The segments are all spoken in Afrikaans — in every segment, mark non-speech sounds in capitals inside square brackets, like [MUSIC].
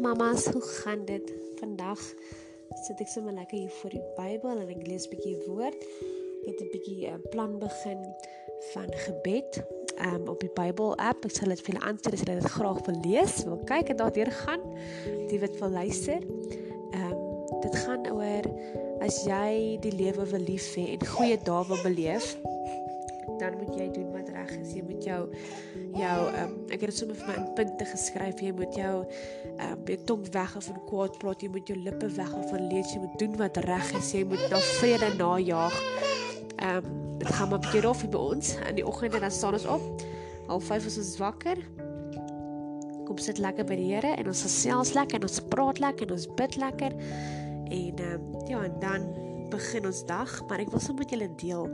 mamas, hoe gaan dit? Vandag sit ek sommer lekker hier voor die Bybel en ek lees 'n bietjie woord. Ek het 'n bietjie 'n uh, plan begin van gebed um, op die Bybel app. Ek sal dit vir julle aanstuur as julle dit graag wil lees. Wil kyk en daardeur gaan. Die wat wil luister. Ehm um, dit gaan oor as jy die lewe wil lief hê en goeie dae wil beleef dan moet jy doen wat reg is. Jy moet jou jou um, ek het dit sommer vir my in punte geskryf. Jy moet jou um, jou tong weg af van kwaad praat. Jy moet jou lippe weg af van leed. Jy moet doen wat reg is. Jy moet na vrede najag. Ehm um, dit gaan maar 'n bietjie rof by ons in die oggende dan staan ons op. Al 5 is ons wakker. Kom sit lekker by die Here en ons gesels lekker en ons praat lekker en ons bid lekker. En ehm um, ja, en dan begin ons dag, maar ek wil sommer met julle deel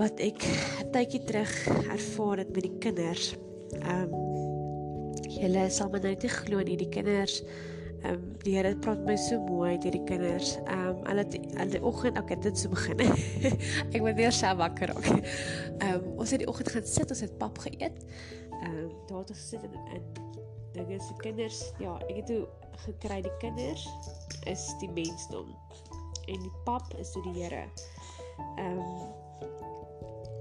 wat ek 'n tydjie terug ervaar het met die kinders. Ehm um, julle sal my nou net glo nie die kinders ehm um, die Here praat my so mooi deur die kinders. Ehm um, hulle in die oggend, okay, dit se begin. [LAUGHS] ek word weer self wakker ook. Ehm um, ons het die oggend gaan sit, ons het pap geëet. Ehm um, daar het ons gesit en, en dinge se kinders, ja, ek het toe gekry die kinders is die mensdom en die pap is toe die Here. Ehm um,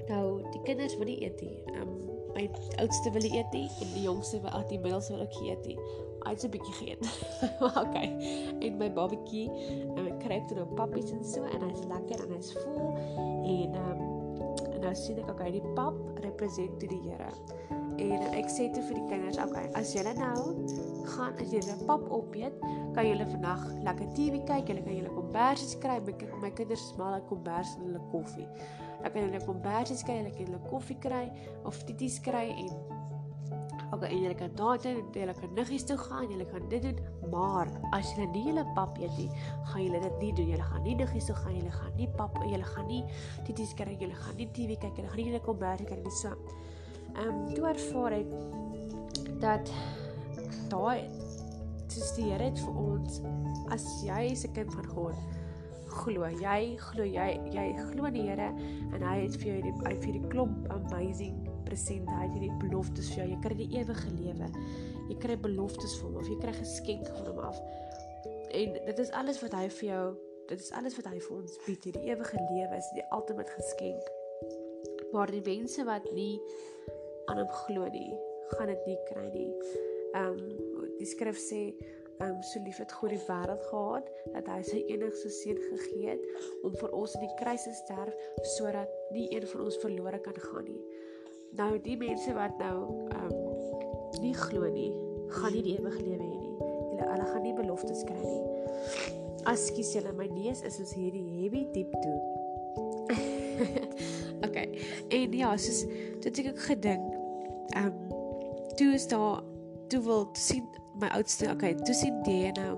Nou, die kinders wil nie eet nie. Ehm um, my oudste wil nie eet nie en die jongste wil at die middelste wil ook eet nie. Hy het 'n bietjie geëet. [LAUGHS] maar okay. En my babatjie, en um, kry toe nou pappies en so en hy's lekker en hy's vol en ehm um, en nou sien ek okay, die pap representeer die Here. En ek sê toe vir die kinders, okay, as julle nou gaan as julle pap opeet, kan julle vandag lekker TV kyk, julle kan julle kombersies kry, my, my kinders smaal 'n kombers en hulle koffie. Dan kan julle kombersies kry, julle kan julle koffie kry of titties kry en ook en julle kan daar toe, julle kan niggies toe gaan, julle kan dit doen, maar as julle nie julle pap eet nie, gaan julle dit nie doen. Julle gaan nie niggies toe gaan, julle gaan nie pap, julle gaan nie titties kry, julle gaan nie TV kyk, julle gaan nie julle kombersie kry nie so. Ehm um, toe ervaar ek dat daai dis die Here het vir ons as jy 'n kind van God glo. Jy glo jy jy glo die Here en hy het vir jou die hy vir die klomp amazing presente. Hy het hierdie beloftes vir jou. Jy kry die ewige lewe. Jy kry beloftes van hom of jy kry geskenk van hom af. En dit is alles wat hy vir jou dit is alles wat hy vir ons bied. Die ewige lewe is die ultimate geskenk. Maar die mense wat nie aan hom glo nie, gaan dit nie kry nie. Ehm um, die skrif sê um, so lief het God die wêreld gehad dat hy sy enigste seun gegee het om vir ons in die kruis te sterf sodat nie een van ons verlore kan gaan nie. Nou die mense wat nou um nie glo nie, gaan nie die ewige lewe hê nie. Hulle hulle gaan nie beloftes kry nie. Askies julle, my neus is soos hierdie heavy diep toe. [LAUGHS] okay. En ja, soos dit ek gedink, um toe is daar toe wil sien my oudste, okay, toe sien die nou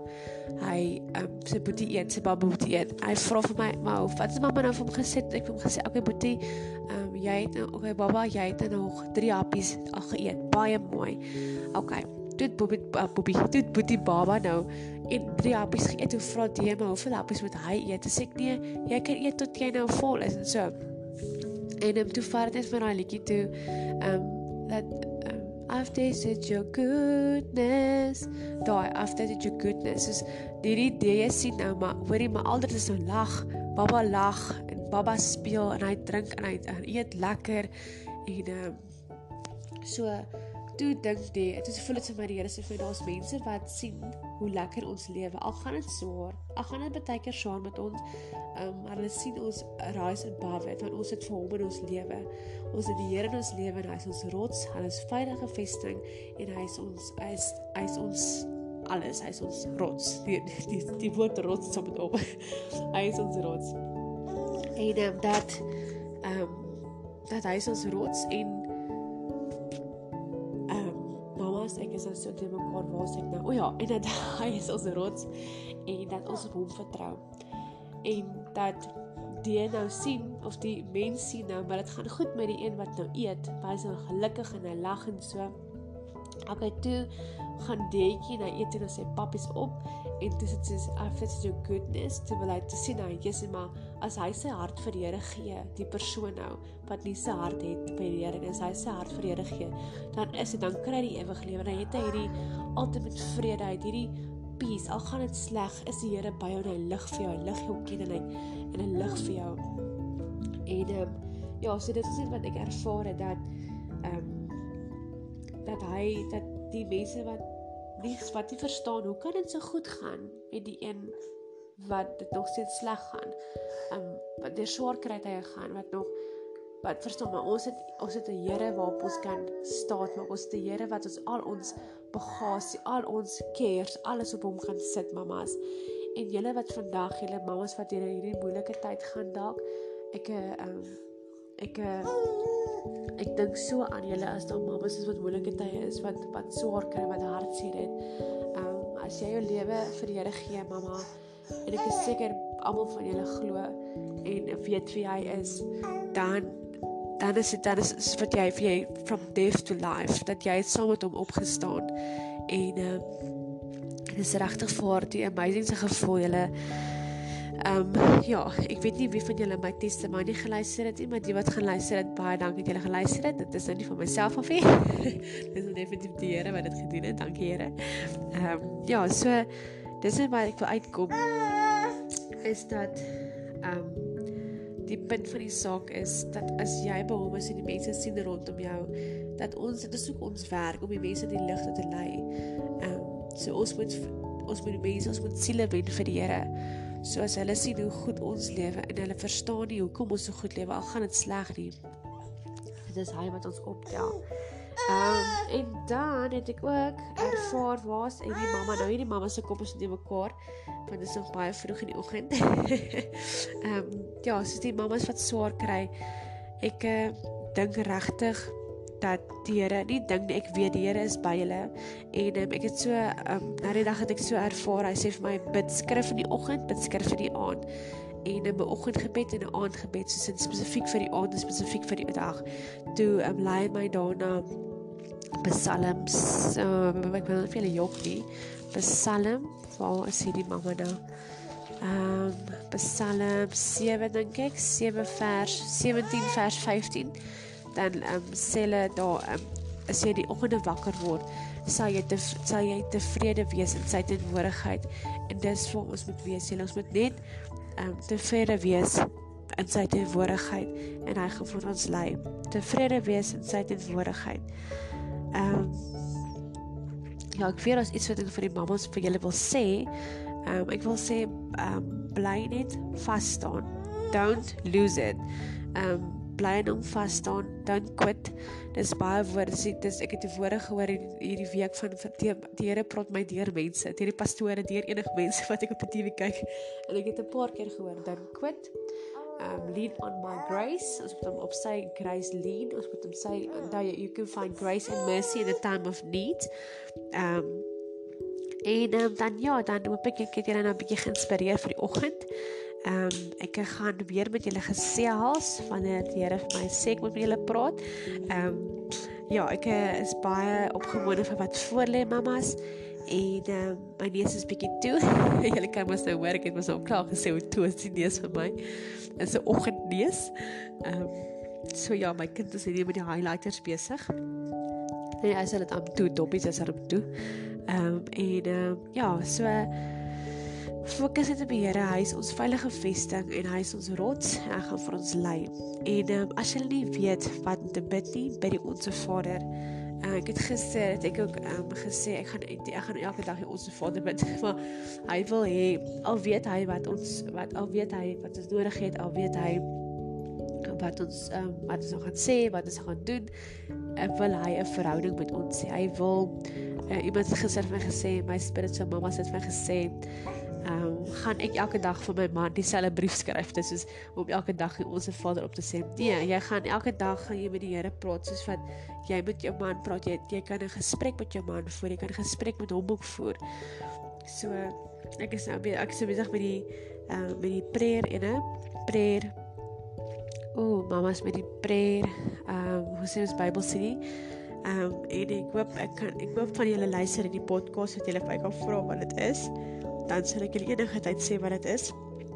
hy um, sy boetie eet, sy baba boetie eet. Hy vra vir my, "Maar wat is mamma nou vir hom gesê?" Ek het hom gesê, "Okay, boetie, um, jy het nou, okay, baba, jy het nou nog 3 happies al geëet. Baie mooi." Okay. Dit boetie uh, boetie, dit boetie baba nou en 3 happies geëet. Hoe vra die my, "Hoeveel happies moet hy eet?" Sê ek, "Nee, jy kan eet tot jy nou vol is." En so. En hom toe vat dit met daai liedjie toe. Um, dat I've tasted your goodness. Daai I've tasted your goodness. Is hierdie idee sien nou maar hoorie maar altyd is so lag. Baba lag en baba speel en hy drink en hy, en eet lekker en uh, so toe dink dit is voel dit vir my die Here sê vir daar's mense wat sien hoe lekker ons lewe. Al gaan dit swaar, al gaan dit baie keer swaar met ons. Ehm um, maar hulle sien ons rise above it want ons het vir hom in ons lewe. Ons het die Here in ons lewe en hy is ons rots, hy is veilige vesting en hy is ons hy is hy is ons alles, hy is ons rots. Die die, die woord rots sop dit op. [LAUGHS] hy is ons rots. En um, dat ehm um, dat hy is ons rots en ek is so te mekaar waar ek nou. O ja, en dat [LAUGHS] hy is ons rots en dat ons op hom vertrou. En dat die nou sien of die mens sien nou, maar dit gaan goed met die een wat nou eet. Hy is nou gelukkig en hy lag en so. Okay, toe gaan Deetjie na eet en sy pappies op en dit is I fit your goodness to be like to sien hy Jesus maar as hy sy hart vir die Here gee, die persoon nou wat nie sy hart het vir die Here en as hy sy hart vir die Here gee, dan is dit dan kry hy ewige lewe. Dan het hy hierdie ultimate vrede, hy het hierdie peace. Al gaan dit sleg, is die Here by jou en hy lig vir jou, hy lig jou kind en hy en hy lig vir jou. En ehm um, ja, so dit is net wat ek ervaar het dat ehm um, dat hy dat die mense wat nie wat nie verstaan hoe kan dit so goed gaan met die een wat dit nog steeds sleg gaan. Um wat deur swaar kry hy gaan wat nog wat verstaan maar ons het ons het 'n Here waarop ons kan staan maar ons het 'n Here wat ons al ons bagasie, al ons cares, alles op hom kan sit mamas. En julle wat vandag julle mamas wat hierdie moeilike tyd gaan dalk ek um ek ek dink so aan julle as daar mamas is wat moeilike tye is wat wat swaar kry wat hartseer het. Um as jy jou lewe vir die Here gee, mamma, en ek is seker almal van julle glo en weet wie hy is, dan dan is dit dan is, wat jy vir jy from death to life dat jy saam met hom opgestaan en um dit is regtig vir die amazing se gevoel julle Ehm um, ja, ek weet nie wie van julle my testimonie geluister het nie, maar die wat geluister het, baie dankie dat julle geluister het. Dit is nou nie van myself af nie. [LAUGHS] dis definitief die Here wat dit gedoen het. Dankie Here. Ehm um, ja, so dis net waar ek wil uitkom is dat ehm um, die punt van die saak is dat as jy by hom is en die mense sien rondom jou dat ons dit is ook ons werk om die mense die lig te lei. Ehm um, so ons moet ons moet die mense ons moet siele wen vir die Here soos hulle sien hoe goed ons lewe en hulle verstaan nie hoekom ons so goed lewe al gaan dit sleg nie. Dit is hy wat ons optel. Ehm um, en dan het ek ook ervaar waar's hierdie mamma nou hierdie mamma se kop is nie mekaar want dit is nog baie vroeg in die oggend. [LAUGHS] Ehm um, ja, soos die mammas wat swaar kry. Ek uh, dink regtig dat die Here nie dink nie ek weet die Here is by hulle en um, ek het so um, na die dag het ek so ervaar hy sê vir my bid skrif in die oggend bid skrif vir die aand. En 'n oggendgebed en 'n aandgebed soos spesifiek vir die aand en spesifiek vir die dag toe um, lei my daarna psalms uh, ek wil vir julle jok nie. Psalm waar is hierdie mamma nou? Ehm um, Psalm 7 dink ek 7 vers 17 vers 15 dan ehm um, sê hulle daar ehm um, as jy die oggende wakker word, sal jy te sal jy tevrede wees in sy teenwoordigheid en dis vir ons moet wees. Jy ons moet net ehm um, tevrede wees in sy teenwoordigheid en hy gaan vir ons lei. Tevrede wees in sy teenwoordigheid. Ehm um, Ja, ek weet as iets wat ek vir die mammas vir julle wil sê, ehm um, ek wil sê ehm um, bly net vas staan. Don't lose it. Ehm um, bly en hom vas staan, don't quit. Dis baie woorde sê dis ek het die woorde gehoor hierdie week van die, Here praat my deur mense, deur die pastore, deur enige mense wat ek op die TV kyk. En ek het 'n paar keer gehoor, don't quit. Um lean on my grace. Ons moet hom op sy grace lean. Ons moet hom sê that you can find grace and mercy in a time of need. Um en um, dan ja, dan hoop ek ek het julle nou 'n bietjie geïnspireer vir die oggend. Ehm um, ek gaan weer met julle gesels wanneer die Here vir my sê ek moet met julle praat. Ehm um, ja, ek eh, is baie opgewonde vir wat voor lê mamas en ehm um, my neus is bietjie toe. [LAUGHS] julle kan mos nou hoor ek het mos al klaar gesê hoe toe is die neus vir my. Dit is 'n oggendneus. Ehm um, so ja, my kind is hier met die highlighters besig. Nee, as hulle dit aan toe doppies as hulle toe. Ehm um, en ehm um, ja, so Fokus net op die Here. Hy is ons veilige vesting en hy is ons rots en hy gaan vir ons lei. En um, as jy nie weet wat om te bid nie, bid die Onse Vader. Uh, ek het gister het ek ook um, gesê ek gaan ek gaan elke dag die Onse Vader bid, [LAUGHS] maar hy wil hê al weet hy wat ons wat al weet hy wat ons nodig het, al weet hy wat ons um, wat ons gaan sê, wat ons gaan doen, en wil hy 'n verhouding met ons hê. Hy wil uh, iemand gister vir my gesê, my spiritual mamma het vir my gesê ehm um, gaan ek elke dag vir my man dieselfde brief skryf dit soos om elke dag die onsse Vader op te sê. Nee, jy gaan elke dag gaan jy met die Here praat soos wat jy met jou man praat. Jy jy kan 'n gesprek met jou man voer. Jy kan 'n gesprek met hom ook voer. So ek is nou ek is besig met die ehm uh, met die prayer in 'n prayer. O, oh, mamma's met die prayer. Ehm um, hoe sê ons Bybel sê? Ehm um, en ek hoop ek kan ek hoop van julle luister in die podcast dat julle vir my kan vra wat dit is. Dan sal ek julle enige tyd sê wat dit is.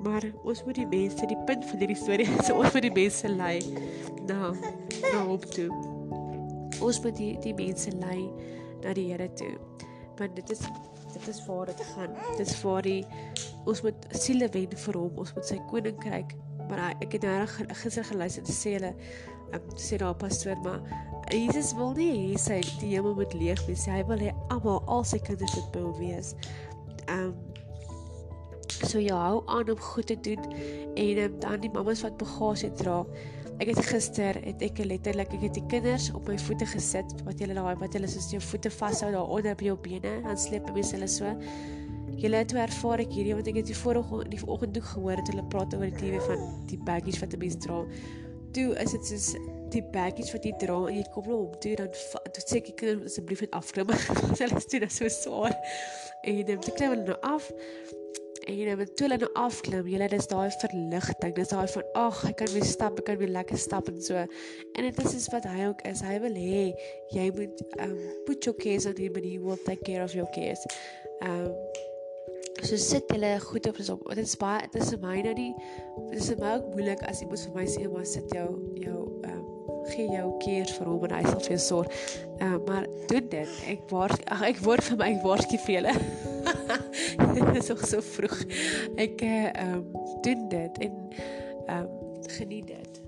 Maar ons moet die mense die punt van hierdie storie is [LAUGHS] ons moet die mense lei na na op toe. Ons moet die die mense lei na die Here toe. Want dit is dit is waar dit gaan. Dit is waar die ons moet siele wen vir hom. Ons moet sy koninkryk. Maar ek het nou gister geluister te sê hulle um, sê daar pastoor maar Jesus wil nie hê sy die hemel moet leeg wees. Hy wil hê almal al sy kinders moet by hom wees. Um, so ja, hou aan om goed te doen en um, dan die mammas wat bagasie dra. Ek het gister het ek letterlik ek het die kinders op my voete gesit wat julle daai wat hulle soos jou voete vashou daar onder by jou bene dan sleep mens hulle so. Julle het ervaar ek hierdie want ek het die vorige die oggend toe gehoor het hulle praat oor die TV van die baggies wat 'n mens dra. Toe is dit soos die baggies wat jy dra en jy kom nou om toe dan toe sê ek asseblief net afklim. [LAUGHS] hulle is toe net so swaar. En dan klim hulle nou af En dan toe hulle nou afklim, jy dis daai verligting. Dis daai van ag, ek kan weer stap, ek kan weer lekker stap en so. En dit is wat hy ook is. Hy wil hê jy moet um put your cares on him and he will take care of your cares. Um so sit hulle goed op op. Dit is baie dit is vir my nou die dit is vir my ook moeilik as jy moet vir my sê maar sit jou jou um gee jou keer vir hom en hy sal vir jou sorg. Uh, maar doen dit. Ek waar ag ek word vir my waarsku vir julle. [LAUGHS] [LAUGHS] is ook so vroeg. Ek ehm um, doen dit en ehm um, geniet dit.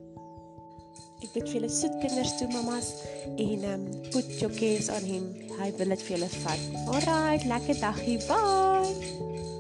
Ek bid vir julle soet kinders toe mamas en ehm um, put your cares on him. Hy wil dit vir julle vat. Alraai, lekker dagie. Bye.